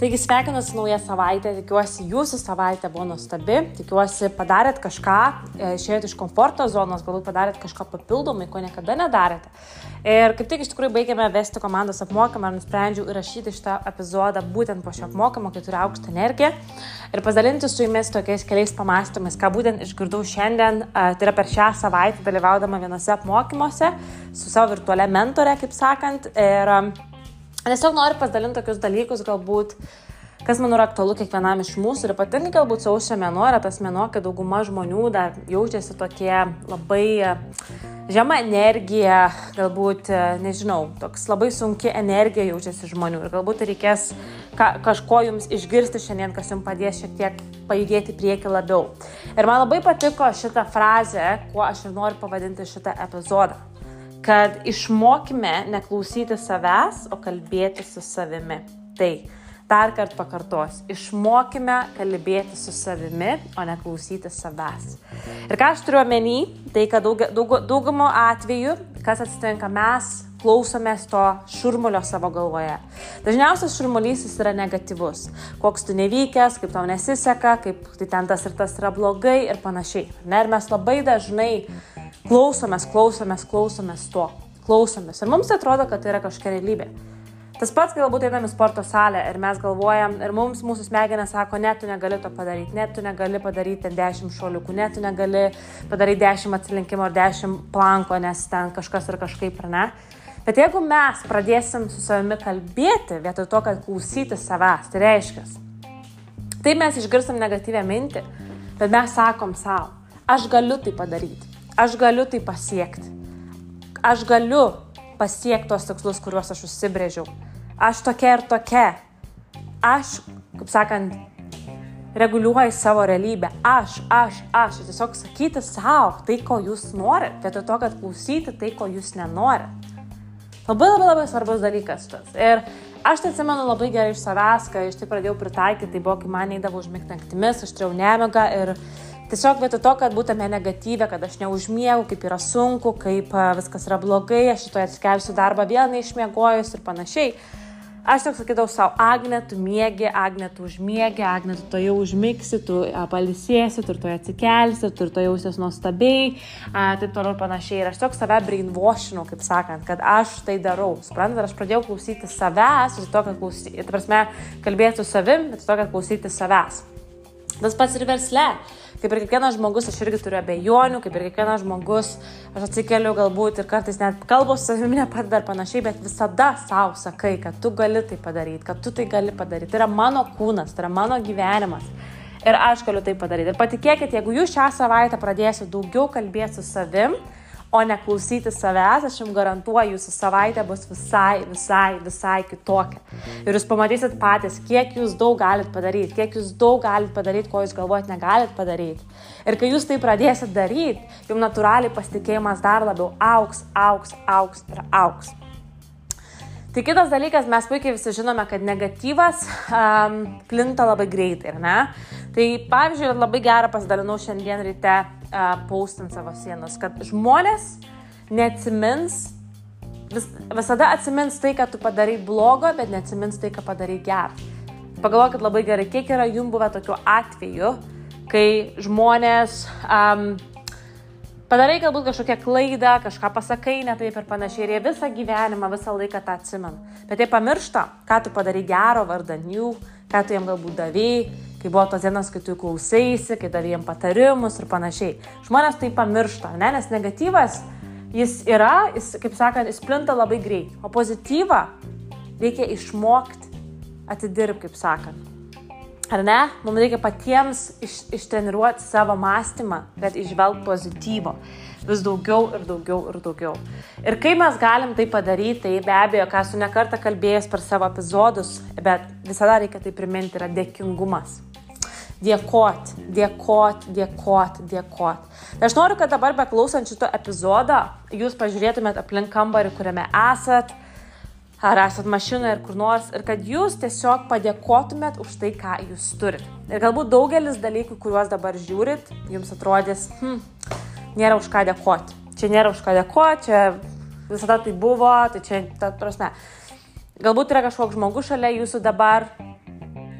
Taigi sveikinu su nauja savaitė, tikiuosi jūsų savaitė buvo nuostabi, tikiuosi padarėt kažką, e, išėjot iš komforto zonos, galbūt padarėt kažką papildomai, ko niekada nedarėte. Ir kaip tik iš tikrųjų baigėme vesti komandos apmokymą ir nusprendžiau įrašyti šitą epizodą būtent po šio apmokymo, kai turiu aukštą energiją. Ir pasidalinti su jumis tokiais keliais pamastymais, ką būtent išgirdau šiandien, tai yra per šią savaitę dalyvaudama vienose apmokymuose su savo virtualia mentore, kaip sakant. Ir Tiesiog noriu pasidalinti tokius dalykus, galbūt, kas man yra aktualu kiekvienam iš mūsų ir ypatingai galbūt sausio mėnuo yra tas mėnuo, kai dauguma žmonių dar jaučiasi tokie labai e, žema energija, galbūt, e, nežinau, toks labai sunki energija jaučiasi žmonių ir galbūt reikės ka kažko jums išgirsti šiandien, kas jums padės šiek tiek pajudėti prieki labiau. Ir man labai patiko šitą frazę, kuo aš ir noriu pavadinti šitą epizodą kad išmokime neklausyti savęs, o kalbėti su savimi. Tai dar kartą pakartos, išmokime kalbėti su savimi, o ne klausyti savęs. Ir ką aš turiu omeny, tai kad daug, daug, daugumo atveju, kas atsitinka, mes klausomės to šurmulio savo galvoje. Dažniausias šurmulys jis yra negatyvus. Koks tu nevykęs, kaip tau nesiseka, kaip tai ten tas ir tas yra blogai ir panašiai. Ne, ir mes labai dažnai klausomės, klausomės, klausomės to, klausomės. Ir mums atrodo, kad tai yra kažkokia realybė. Tas pats, kai galbūt einame į sporto salę ir mes galvojam, ir mums mūsų smegenės sako, ne, tu negali to padaryti, ne, tu negali padaryti ten 10 šuoliukų, ne, tu negali padaryti 10 atsilinkimų ar 10 planko, nes ten kažkas ir kažkaip, ar ne. Bet jeigu mes pradėsim su savimi kalbėti vietoj to, kad klausyti savęs, tai reiškia, tai mes išgirstam negatyvę mintį, bet mes sakom savo, aš galiu tai padaryti aš galiu tai pasiekti. Aš galiu pasiekti tos tikslus, kuriuos aš užsibrėžiau. Aš tokia ir tokia. Aš, kaip sakant, reguliuoju savo realybę. Aš, aš, aš. Tiesiog sakyti savo tai, ko jūs norite, vietoj to, kad klausyti tai, ko jūs nenorite. Labai labai labai svarbus dalykas tas. Ir aš tai atsimenu labai gerai iš savęs, kai aš tai pradėjau pritaikyti, tai buvo, kai man eidavo užmigti naktimis, aš turėjau nemigą ir Tiesiog vietoj to, kad būtume negatyvę, kad aš neužmiegu, kaip yra sunku, kaip viskas yra blogai, aš šitoje atsikelsiu darbą vėl neišmiegojus ir panašiai. Aš tik sakydavau savo, Agne, tu mėgi, Agne, tu užmėgi, Agne, tu to jau užmigsi, tu palisėsi, tu to atsikelsi, tu to jausies nuostabiai, taip toliau ir panašiai. Ir aš tiesiog save brainwashinau, kaip sakant, kad aš tai darau. Suprantate, aš pradėjau klausyti savęs, su to, kad klausyti, prasme, kalbėti su savim, bet su to, kad klausyti savęs. Tas pats ir versle. Kaip ir kiekvienas žmogus, aš irgi turiu abejonių, kaip ir kiekvienas žmogus, aš atsikeliu galbūt ir kartais net kalbos savimi nepadeda ir panašiai, bet visada savo sakai, kad tu gali tai padaryti, kad tu tai gali padaryti. Tai yra mano kūnas, tai yra mano gyvenimas. Ir aš galiu tai padaryti. Ir patikėkit, jeigu jūs šią savaitę pradėsiu daugiau kalbėti su savim, o ne klausyti savęs, aš jums garantuoju, jūsų savaitė bus visai, visai, visai kitokia. Ir jūs pamatysit patys, kiek jūs daug galite padaryti, kiek jūs daug galite padaryti, ko jūs galvojat negalite padaryti. Ir kai jūs tai pradėsit daryti, jums natūraliai pasitikėjimas dar labiau auks, auks, auks ir auks. Tai kitas dalykas, mes puikiai visi žinome, kad negatyvas um, plinta labai greitai, ar ne? Tai pavyzdžiui, labai gerą pasidalinau šiandien ryte uh, paustant savo sienos, kad žmonės neatsimins, vis, visada atsimins tai, kad tu padarai blogo, bet neatsimins tai, ką padarai gerą. Pagalvokit labai gerai, kiek yra jums buvę tokių atvejų, kai žmonės um, padarai galbūt kažkokią klaidą, kažką pasakai ne taip ir panašiai, ir jie visą gyvenimą, visą laiką tą atsimena. Bet jie pamiršta, ką tu padarai gero vardan jų, ką tu jiem galbūt davėjai, kai buvo tos dienos, kai tu klausėsi, kai davėjai jiem patarimus ir panašiai. Žmonės tai pamiršta, ne? nes negatyvas jis yra, jis, kaip sakant, jis plinta labai greit, o pozityvą reikia išmokti atidirbti, kaip sakant. Ar ne? Mums reikia patiems iš, ištreniruoti savo mąstymą, kad išvelgti pozityvo. Vis daugiau ir daugiau ir daugiau. Ir kai mes galim tai padaryti, tai be abejo, ką su nekartą kalbėjęs per savo epizodus, bet visada reikia tai priminti, yra dėkingumas. Dėkot, dėkot, dėkot, dėkot. Tai aš noriu, kad dabar beklausant šito epizodo, jūs pažiūrėtumėt aplink kambarį, kuriame esat, ar esat mašinoje ir kur nors, ir kad jūs tiesiog padėkotumėt už tai, ką jūs turit. Ir galbūt daugelis dalykų, kuriuos dabar žiūrit, jums atrodys, hm, nėra už ką dėkoti. Čia nėra už ką dėkoti, čia visada tai buvo, tai čia, ta prasme. Galbūt yra kažkoks žmogus šalia jūsų dabar,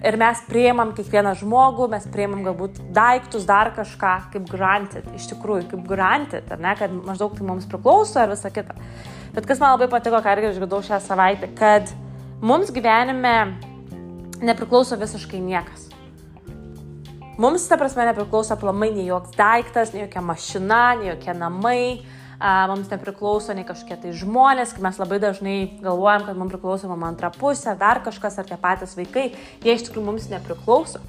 ir mes priimam kiekvieną žmogų, mes priimam galbūt daiktus, dar kažką, kaip granted, iš tikrųjų, kaip granted, ar ne, kad maždaug tai mums priklauso ir visa kita. Bet kas man labai patiko, ką irgi išgirdau šią savaitę, kad mums gyvenime nepriklauso visiškai niekas. Mums, ta prasme, nepriklauso plamai nei joks daiktas, nei jokia mašina, nei jokie namai, mums nepriklauso nei kažkokie tai žmonės, mes labai dažnai galvojam, kad mums priklauso mama antra pusė, dar kažkas, ar tie patys vaikai, jie iš tikrųjų mums nepriklauso.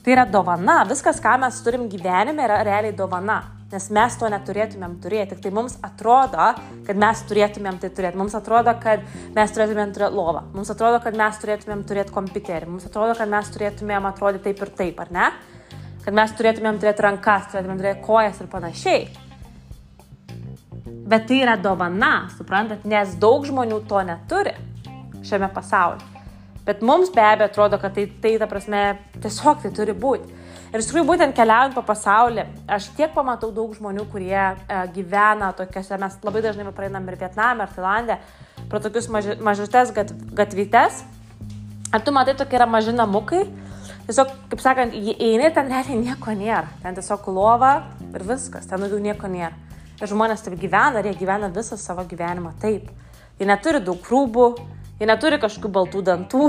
Tai yra dovana, viskas, ką mes turim gyvenime, yra realiai dovana. Nes mes to neturėtumėm turėti, tik tai mums atrodo, kad mes turėtumėm tai turėti. Mums atrodo, kad mes turėtumėm turėti lovą. Mums atrodo, kad mes turėtumėm turėti kompiuterį. Mums atrodo, kad mes turėtumėm atrodyti taip ir taip, ar ne? Kad mes turėtumėm turėti rankas, turėtumėm turėti kojas ir panašiai. Bet tai yra dovana, suprantat, nes daug žmonių to neturi šiame pasaulyje. Bet mums be abejo atrodo, kad tai, tai ta prasme, tiesiog tai turi būti. Ir iš tikrųjų, būtent keliaujant po pasaulį, aš tiek pamatau daug žmonių, kurie e, gyvena tokiuose, mes labai dažnai praeinam ir Vietname, ir Tailandė, pro tokius maži, mažutes gat, gatvytes. Ar tu matai, tokie yra maži namukai, tiesiog, kaip sakant, įeini, ten realiai nieko nėra. Ten tiesiog lova ir viskas, ten daugiau nieko nėra. Ir žmonės taip gyvena, ir jie gyvena visą savo gyvenimą taip. Jie neturi daug rūbų, jie neturi kažkokių baltų dantų,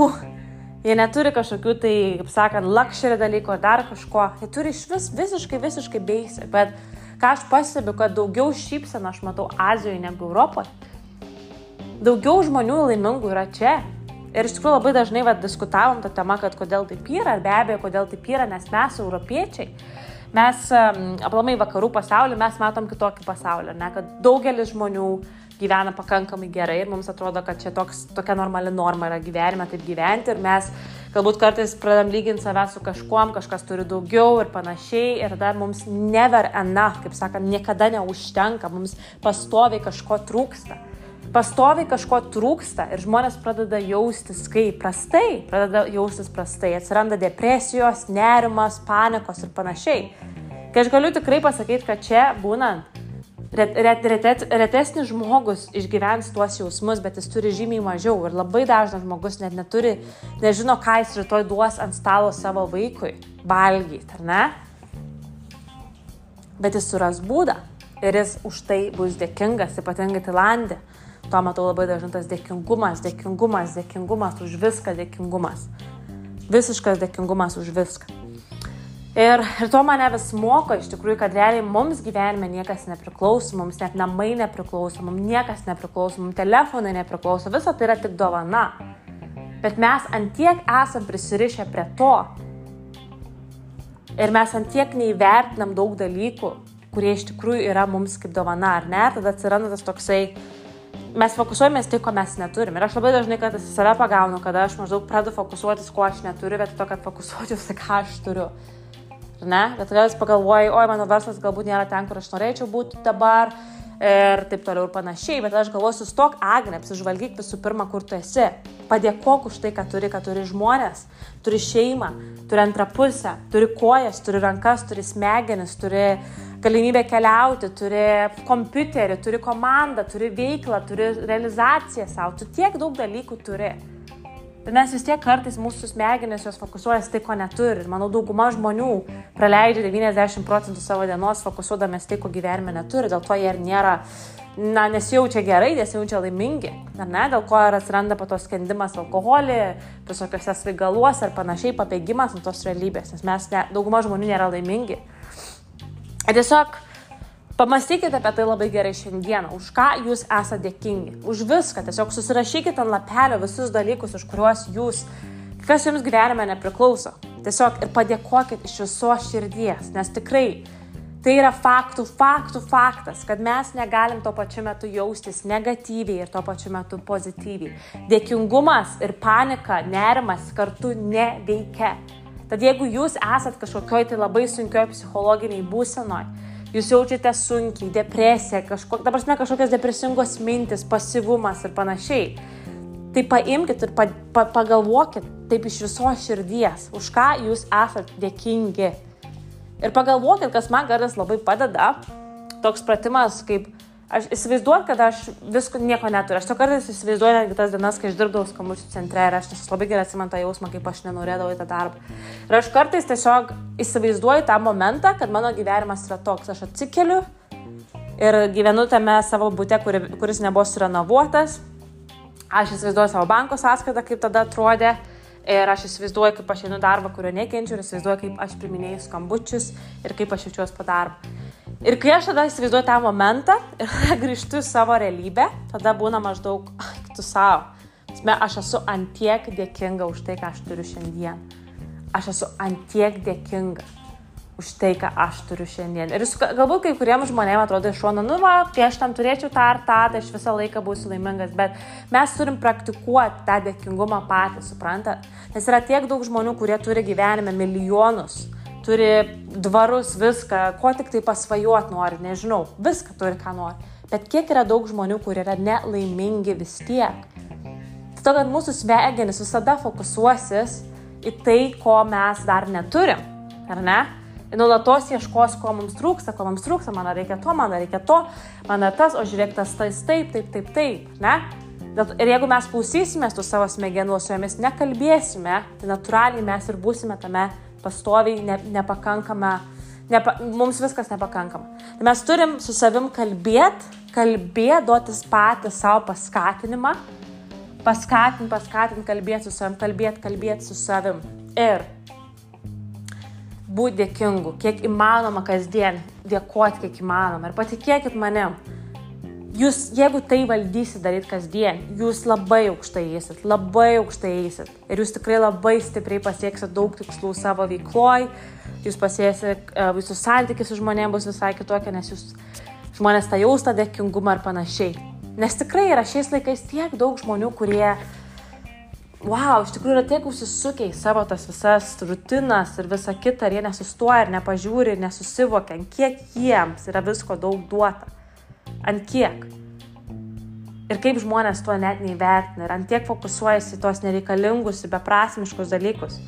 jie neturi kažkokių tai, kaip sakant, lakšerį dalykų ar dar kažko. Jie turi iš vis visiškai, visiškai basic. Bet ką aš pastebiu, kad daugiau šypseną aš matau Azijoje negu Europoje. Daugiau žmonių laimingų yra čia. Ir iš tikrųjų labai dažnai va, diskutavom tą temą, kad kodėl taip yra, ir be abejo, kodėl taip yra, nes mes, europiečiai, mes aplamai vakarų pasaulį, mes matom kitokį pasaulį, ne, kad daugelis žmonių gyvena pakankamai gerai ir mums atrodo, kad čia toks, tokia normali norma yra gyvenime taip gyventi ir mes galbūt kartais pradam lyginti save su kažkuom, kažkas turi daugiau ir panašiai ir tada mums never enough, kaip sakant, niekada neužtenka, mums pastoviai kažko trūksta pastoviai kažko trūksta ir žmonės pradeda jaustis kaip prastai, pradeda jaustis prastai, atsiranda depresijos, nerimas, panikos ir panašiai. Kai aš galiu tikrai pasakyti, kad čia būnant, ret, ret, ret, retesnis žmogus išgyvens tuos jausmus, bet jis turi žymiai mažiau ir labai dažnas žmogus net neturi, nežino, ką jis rytoj duos ant stalo savo vaikui valgyti, ar ne? Bet jis suras būdą ir jis už tai bus dėkingas, ypatingai Tailandė to matau labai dažnai tas dėkingumas, dėkingumas, dėkingumas už viską, dėkingumas. Visiškas dėkingumas už viską. Ir, ir to mane vis moko iš tikrųjų, kad realiai mums gyvenime niekas nepriklauso, mums net namai nepriklauso, mums niekas nepriklauso, mums telefonai nepriklauso, visa tai yra tik dovana. Bet mes antiek esam prisirišę prie to ir mes antiek neįvertinam daug dalykų, kurie iš tikrųjų yra mums kaip dovana, ar ne? Tada atsiranda tas toksai, mes fokusuojamės tai, ko mes neturim. Ir aš labai dažnai kartais save pagaunu, kada aš maždaug pradedu fokusuotis, ko aš neturiu, bet to, kad fokusuočiausi, ką aš turiu. Ne? Bet tada vis pagalvoju, oi, mano verslas galbūt nėra ten, kur aš norėčiau būti dabar ir taip toliau ir panašiai. Bet aš galvoju, sustok, Agne, apsižvalgyk visų pirma, kur tu esi. Padėkok už tai, ką turi, kad turi žmonės, turi šeimą, turi antrą pusę, turi kojas, turi rankas, turi smegenis, turi galimybę keliauti, turi kompiuterį, turi komandą, turi veiklą, turi realizaciją savo, tu tiek daug dalykų turi. Bet mes vis tiek kartais mūsų smegenys jos fokusuojas tai, ko neturi. Ir manau, dauguma žmonių praleidžia 90 procentų savo dienos fokusuodamas tai, ko gyvenime neturi. Dėl to jie ir nėra, na, nesijaučia gerai, nesijaučia laimingi. Ar ne? Dėl ko ir atsiranda po to skendimas alkoholį, visokiuose svaigaluose ar panašiai, pabėgimas nuo tos realybės. Nes mes, ne, dauguma žmonių nėra laimingi. Tiesiog pamastykite apie tai labai gerai šiandieną, už ką jūs esate dėkingi, už viską, tiesiog susirašykite ant lapelio visus dalykus, už kuriuos jūs, kas jums gyvenime nepriklauso. Tiesiog ir padėkokit iš viso širdies, nes tikrai tai yra faktų, faktų faktas, kad mes negalim tuo pačiu metu jaustis negatyviai ir tuo pačiu metu pozityviai. Dėkingumas ir panika, nerimas kartu neveikia. Tad jeigu jūs esat kažkokioj tai labai sunkioj psichologiniai būsenoj, jūs jaučiate sunkiai, depresiją, kažko, dabar mes kažkokios depresingos mintis, pasivumas ir panašiai, tai paimkite ir pa, pa, pagalvokit taip iš viso širdies, už ką jūs esat dėkingi. Ir pagalvokit, kas man kartais labai padeda, toks pratimas kaip Aš įsivaizduoju, kad aš visko nieko neturiu. Aš to kartais įsivaizduoju netgi tas dienas, kai aš dirbdavau skambučių centre ir aš tiesiog labai gerai atsimenu tą jausmą, kaip aš nenorėdavau į tą darbą. Ir aš kartais tiesiog įsivaizduoju tą momentą, kad mano gyvenimas yra toks. Aš atsikeliu ir gyvenu tame savo būte, kuri, kuris nebuvo surenovuotas. Aš įsivaizduoju savo banko sąskaitą, kaip tada atrodė. Ir aš įsivaizduoju, kaip aš einu darbą, kurio nekenčiu, ir įsivaizduoju, kaip aš priminėjau skambučius ir kaip aš jaučiuosi po darbo. Ir kai aš tada įsivaizduoju tą momentą ir grįžtu į savo realybę, tada būna maždaug, tu savo. Aš esu antiek dėkinga už tai, ką aš turiu šiandien. Aš esu antiek dėkinga už tai, ką aš turiu šiandien. Ir galbūt kai kuriems žmonėms atrodo iš šono, nu, va, kai aš tam turėčiau tą ar tą, tai aš visą laiką būsiu laimingas, bet mes turim praktikuoti tą dėkingumą patys, suprantat? Nes yra tiek daug žmonių, kurie turi gyvenime milijonus turi dvarus, viską, ko tik tai pasvajot nori, nežinau, viską turi, ką nori. Bet kiek yra daug žmonių, kurie yra nelaimingi vis tiek. Tai kad mūsų smegenys visada fokusuosis į tai, ko mes dar neturim, ar ne? Ir nuolatos ieškos, ko mums trūksta, ko mums trūksta, man reikia to, man reikia to, man tas, o žiūrėk, tas tais taip, taip, taip, taip, ne? Ir jeigu mes klausysimės tų savo smegenų, su jomis nekalbėsime, tai natūraliai mes ir būsime tame pastoviai ne, nepakankama, nepa, mums viskas nepakankama. Tai mes turim su savim kalbėti, kalbėti, duotis patys savo paskatinimą, paskatinti, paskatinti, kalbėti su savim, kalbėti, kalbėti su savim. Ir būti dėkingu, kiek įmanoma kasdien, dėkoti kiek įmanoma. Ir patikėkit manim, jūs, jeigu tai valdysit daryti kasdien, jūs labai aukštai eisit, labai aukštai eisit. Ir jūs tikrai labai stipriai pasieksit daug tikslų savo veikloj, jūs pasieksit, e, jūsų santykis su žmonėmis bus visai kitokia, nes jūs žmonės tą jaustą dėkingumą ir panašiai. Nes tikrai yra šiais laikais tiek daug žmonių, kurie, wow, iš tikrųjų yra tiek užsisukę į savo tas visas rutinas ir visą kitą, ir jie nesustoja ir nepažiūri ir nesusivokia, kiek jiems yra visko daug duota ant kiek. Ir kaip žmonės to net neįvertina ir ant tiek fokusuojasi tuos nereikalingus beprasmiškus dalykus.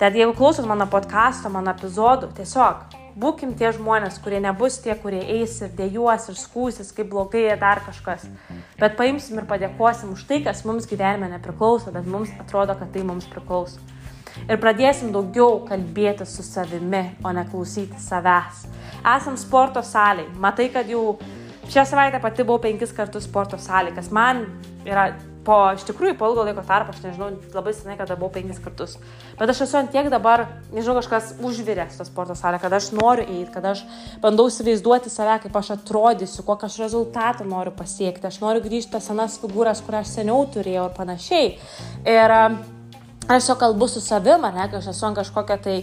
Tad jeigu klausot mano podkasto, mano epizodų, tiesiog būkim tie žmonės, kurie nebus tie, kurie eis ir dėjuos ir skūsis, kaip blogai ir dar kažkas. Bet paimsim ir padėkosim už tai, kas mums gyvenime nepriklauso, bet mums atrodo, kad tai mums priklauso. Ir pradėsim daugiau kalbėti su savimi, o ne klausyti savęs. Esam sporto saliai. Matai, kad jau Šią savaitę pati buvau penkis kartus sporto salė, kas man yra po, iš tikrųjų, po ilgo laiko tarpo, aš nežinau, labai senai, kada buvau penkis kartus. Bet aš esu ant tiek dabar, nežinau, kažkas užviręs tą sporto salę, kad aš noriu eiti, kad aš bandau įsivaizduoti save, kaip aš atrodysiu, kokį aš rezultatą noriu pasiekti, aš noriu grįžti tas senas figūras, kurias aš seniau turėjau ir panašiai. Ir aš tiesiog kalbu su savim, ne, kad aš esu ant kažkokią tai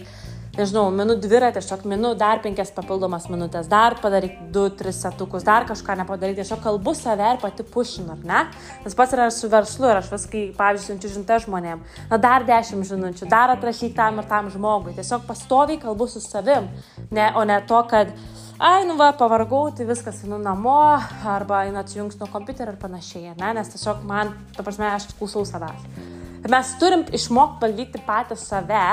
nežinau, minu dviratį, tiesiog minu dar penkias papildomas minutės, dar padaryk du, tris setukus, dar kažką nepadaryti, tiesiog kalbu save ir pati pušinu, ar ne? Nes pats yra su verslu ir aš vis, kai, pavyzdžiui, siunčiu žinutę žmonėm, na dar dešimt žinučių, dar atrašyti tam ir tam žmogui, tiesiog pastoviai kalbu su savim, ne, o ne to, kad ai, nu va, pavargau, tai viskas einu namo, arba einu atsijungs nuo kompiuterio ir panašiai, ne? nes tiesiog man, ta prasme, aš klausau savęs. Mes turim išmokti valdyti patį save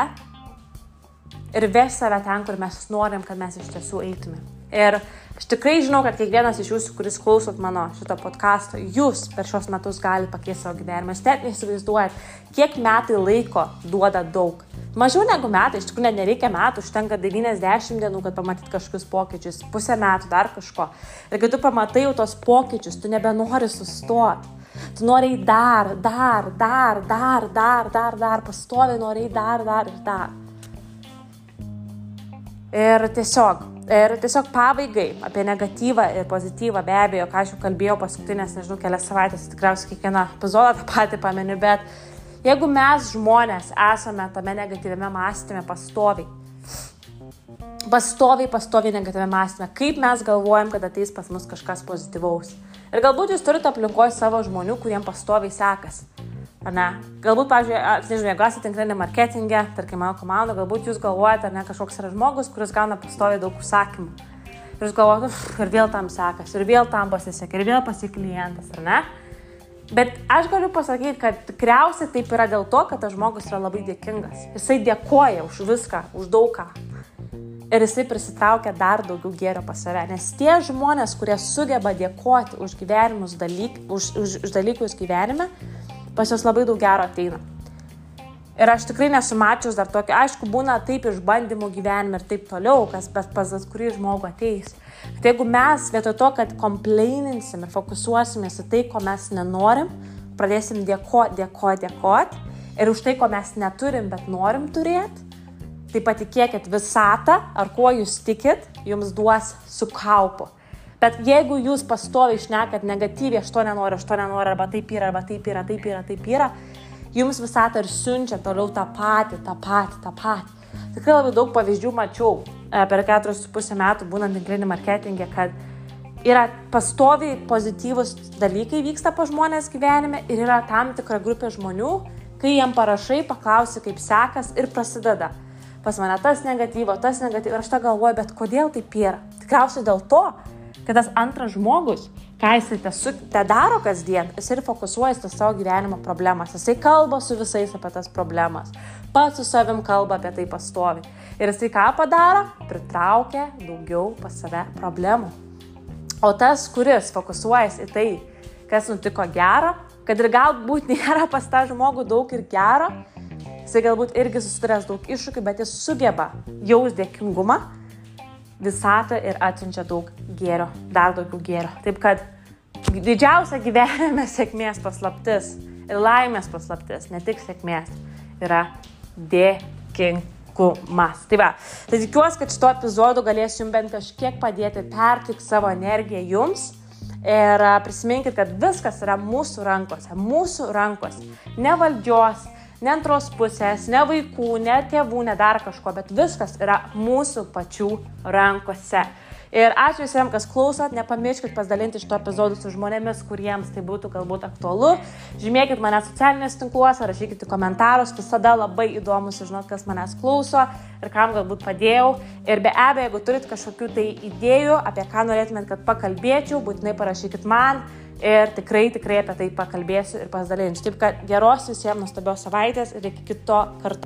ir veš save ten, kur mes norim, kad mes iš tiesų eitume. Ir aš tikrai žinau, kad kiekvienas iš jūsų, kuris klausot mano šito podkasto, jūs per šios metus galite pakeisti savo gyvenimą. Jūs net neįsivaizduojat, kiek metai laiko duoda daug. Mažiau negu metai, iš tikrųjų net nereikia metų, užtenka 90 dienų, kad pamatyt kažkokius pokyčius, pusę metų, dar kažko. Ir kai tu pamatai jau tos pokyčius, tu nebenori sustoti. Tu nori dar, dar, dar, dar, dar, dar, dar, pastoviai nori dar, dar ir dar. Ir tiesiog, ir tiesiog pabaigai apie negatyvą ir pozityvą, be abejo, ką aš jau kalbėjau paskutinės, nežinau, kelias savaitės, tikriausiai kiekvieną epizodą tą patį pameniu, bet jeigu mes žmonės esame tame negatyviame mąstyme pastoviai, pastoviai, pastoviai negatyviame mąstyme, kaip mes galvojam, kad ateis pas mus kažkas pozityvaus. Ir galbūt jūs turite aplinkoje savo žmonių, kuriems pastoviai sekasi. Ar ne? Galbūt, pavyzdžiui, nežinau, jeigu esate tinklinė marketingė, tarkim, mano komanda, galbūt jūs galvojate, ar ne kažkoks yra žmogus, kuris gauna pastoviai daug užsakymų. Ir jūs galvojate, ir vėl tam sekasi, ir vėl tam pasisekė, ir vėl pasiklientas, ar ne? Bet aš galiu pasakyti, kad tikriausiai taip yra dėl to, kad tas žmogus yra labai dėkingas. Jisai dėkoja už viską, už daugą. ir jisai prisitraukia dar daugiau gėrio pas save. Nes tie žmonės, kurie sugeba dėkoti už, dalyk, už, už, už dalykus gyvenime, pas juos labai daug gero ateina. Ir aš tikrai nesu mačius dar tokio, aišku, būna taip išbandymų gyvenime ir taip toliau, kas bet pas kurį žmogų ateis. Tai jeigu mes vietoj to, kad komplaininsim ir fokusuosimės į tai, ko mes nenorim, pradėsim dėkoti, dėkoti, dėkoti ir už tai, ko mes neturim, bet norim turėti, Tai patikėkit, visatą, ar kuo jūs tikit, jums duos su kaupu. Bet jeigu jūs pastoviai išnekat negatyviai, aš to nenoriu, aš to nenoriu, arba taip yra, arba taip yra, taip yra, taip yra, jums visatą ir siunčia toliau tą patį, tą patį, tą patį. Tikrai labai daug pavyzdžių mačiau e, per 4,5 metų būnant tinklinį marketingę, kad yra pastoviai pozityvus dalykai vyksta pa žmonės gyvenime ir yra tam tikra grupė žmonių, kai jiem parašai, paklausi, kaip sekas ir prasideda pas mane tas negatyvo, tas negatyvo. Ir aš tą galvoju, bet kodėl taip yra? Tikriausiai dėl to, kad tas antras žmogus, ką jisai te, te daro kasdien, jis ir fokusuojasi tas savo gyvenimo problemas. Jisai kalba su visais apie tas problemas. Pats su savim kalba apie tai pastovi. Ir jisai ką padaro? Pritraukia daugiau pas save problemų. O tas, kuris fokusuojasi į tai, kas nutiko gero, kad ir galbūt nėra pas tą žmogų daug ir gero, Jisai galbūt irgi susiduręs daug iššūkių, bet jis sugeba jaus dėkingumą visatą ir atsiunčia daug gėrio, dar daugiau gėrio. Taip kad didžiausia gyvenime sėkmės paslaptis ir laimės paslaptis, ne tik sėkmės, yra dėkingumas. Tai va, tai tikiuosi, kad šito epizodu galėsiu jums bent kažkiek padėti pertikti savo energiją jums. Ir prisiminkit, kad viskas yra mūsų rankose, mūsų rankose, ne valdžios, ne antros pusės, ne vaikų, ne tėvų, ne dar kažko, bet viskas yra mūsų pačių rankose. Ir ačiū visiems, kas klausot, nepamirškit pasidalinti šito epizodu su žmonėmis, kuriems tai būtų galbūt aktualu. Žymėkit mane socialinės tinkluose, rašykite komentarus, visada labai įdomu sužinoti, kas manęs klauso ir kam galbūt padėjau. Ir be abejo, jeigu turit kažkokių tai idėjų, apie ką norėtumėt, kad pakalbėčiau, būtinai parašykit man ir tikrai, tikrai apie tai pakalbėsiu ir pasidalinsiu. Taip kad geros visiems nuostabios savaitės ir iki kito karto.